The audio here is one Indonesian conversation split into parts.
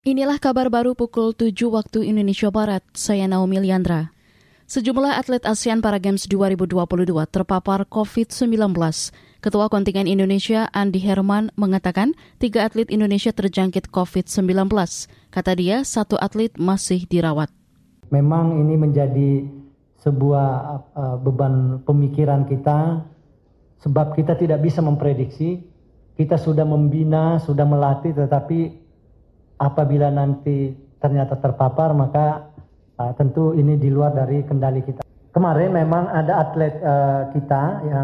Inilah kabar baru pukul 7 waktu Indonesia Barat. Saya Naomi Liandra. Sejumlah atlet ASEAN Para Games 2022 terpapar COVID-19. Ketua kontingen Indonesia Andi Herman mengatakan tiga atlet Indonesia terjangkit COVID-19. Kata dia, satu atlet masih dirawat. Memang ini menjadi sebuah uh, beban pemikiran kita sebab kita tidak bisa memprediksi. Kita sudah membina, sudah melatih tetapi apabila nanti ternyata terpapar maka uh, tentu ini di luar dari kendali kita. Kemarin memang ada atlet uh, kita ya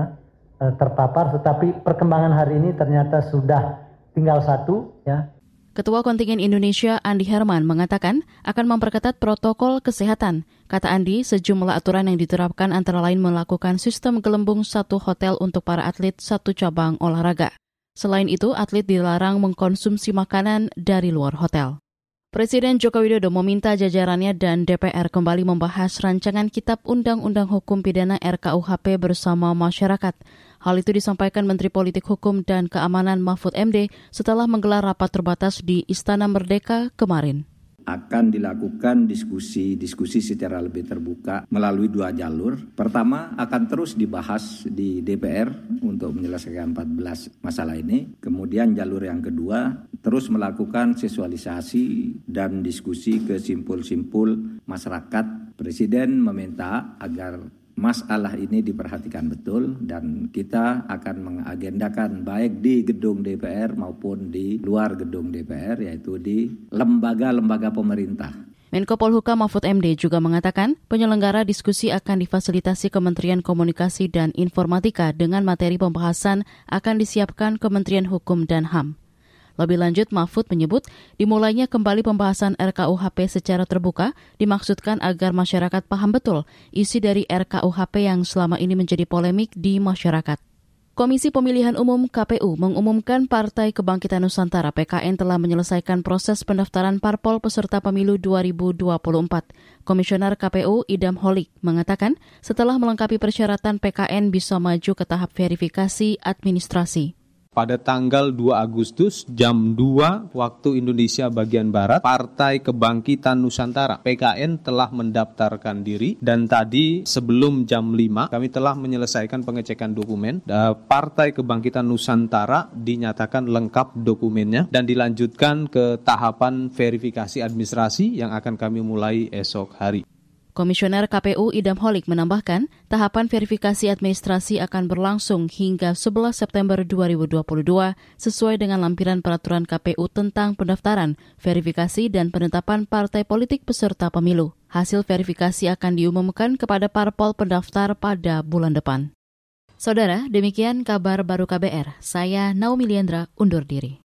uh, terpapar tetapi perkembangan hari ini ternyata sudah tinggal satu ya. Ketua Kontingen Indonesia Andi Herman mengatakan akan memperketat protokol kesehatan. Kata Andi, sejumlah aturan yang diterapkan antara lain melakukan sistem gelembung satu hotel untuk para atlet satu cabang olahraga. Selain itu, atlet dilarang mengkonsumsi makanan dari luar hotel. Presiden Joko Widodo meminta jajarannya dan DPR kembali membahas rancangan Kitab Undang-Undang Hukum Pidana RKUHP bersama masyarakat. Hal itu disampaikan Menteri Politik Hukum dan Keamanan Mahfud MD setelah menggelar rapat terbatas di Istana Merdeka kemarin akan dilakukan diskusi-diskusi secara lebih terbuka melalui dua jalur. Pertama akan terus dibahas di DPR untuk menyelesaikan 14 masalah ini. Kemudian jalur yang kedua terus melakukan sosialisasi dan diskusi ke simpul-simpul masyarakat. Presiden meminta agar masalah ini diperhatikan betul dan kita akan mengagendakan baik di gedung DPR maupun di luar gedung DPR yaitu di lembaga-lembaga pemerintah. Menko Polhukam Mahfud MD juga mengatakan penyelenggara diskusi akan difasilitasi Kementerian Komunikasi dan Informatika dengan materi pembahasan akan disiapkan Kementerian Hukum dan HAM. Lebih lanjut, Mahfud menyebut dimulainya kembali pembahasan RKUHP secara terbuka dimaksudkan agar masyarakat paham betul isi dari RKUHP yang selama ini menjadi polemik di masyarakat. Komisi Pemilihan Umum KPU mengumumkan Partai Kebangkitan Nusantara PKN telah menyelesaikan proses pendaftaran parpol peserta pemilu 2024. Komisioner KPU Idam Holik mengatakan setelah melengkapi persyaratan PKN bisa maju ke tahap verifikasi administrasi pada tanggal 2 Agustus jam 2 waktu Indonesia bagian Barat, Partai Kebangkitan Nusantara PKN telah mendaftarkan diri dan tadi sebelum jam 5 kami telah menyelesaikan pengecekan dokumen. Partai Kebangkitan Nusantara dinyatakan lengkap dokumennya dan dilanjutkan ke tahapan verifikasi administrasi yang akan kami mulai esok hari. Komisioner KPU Idam Holik menambahkan, tahapan verifikasi administrasi akan berlangsung hingga 11 September 2022 sesuai dengan lampiran peraturan KPU tentang pendaftaran, verifikasi, dan penetapan partai politik peserta pemilu. Hasil verifikasi akan diumumkan kepada parpol pendaftar pada bulan depan. Saudara, demikian kabar baru KBR. Saya Naomi Liandra undur diri.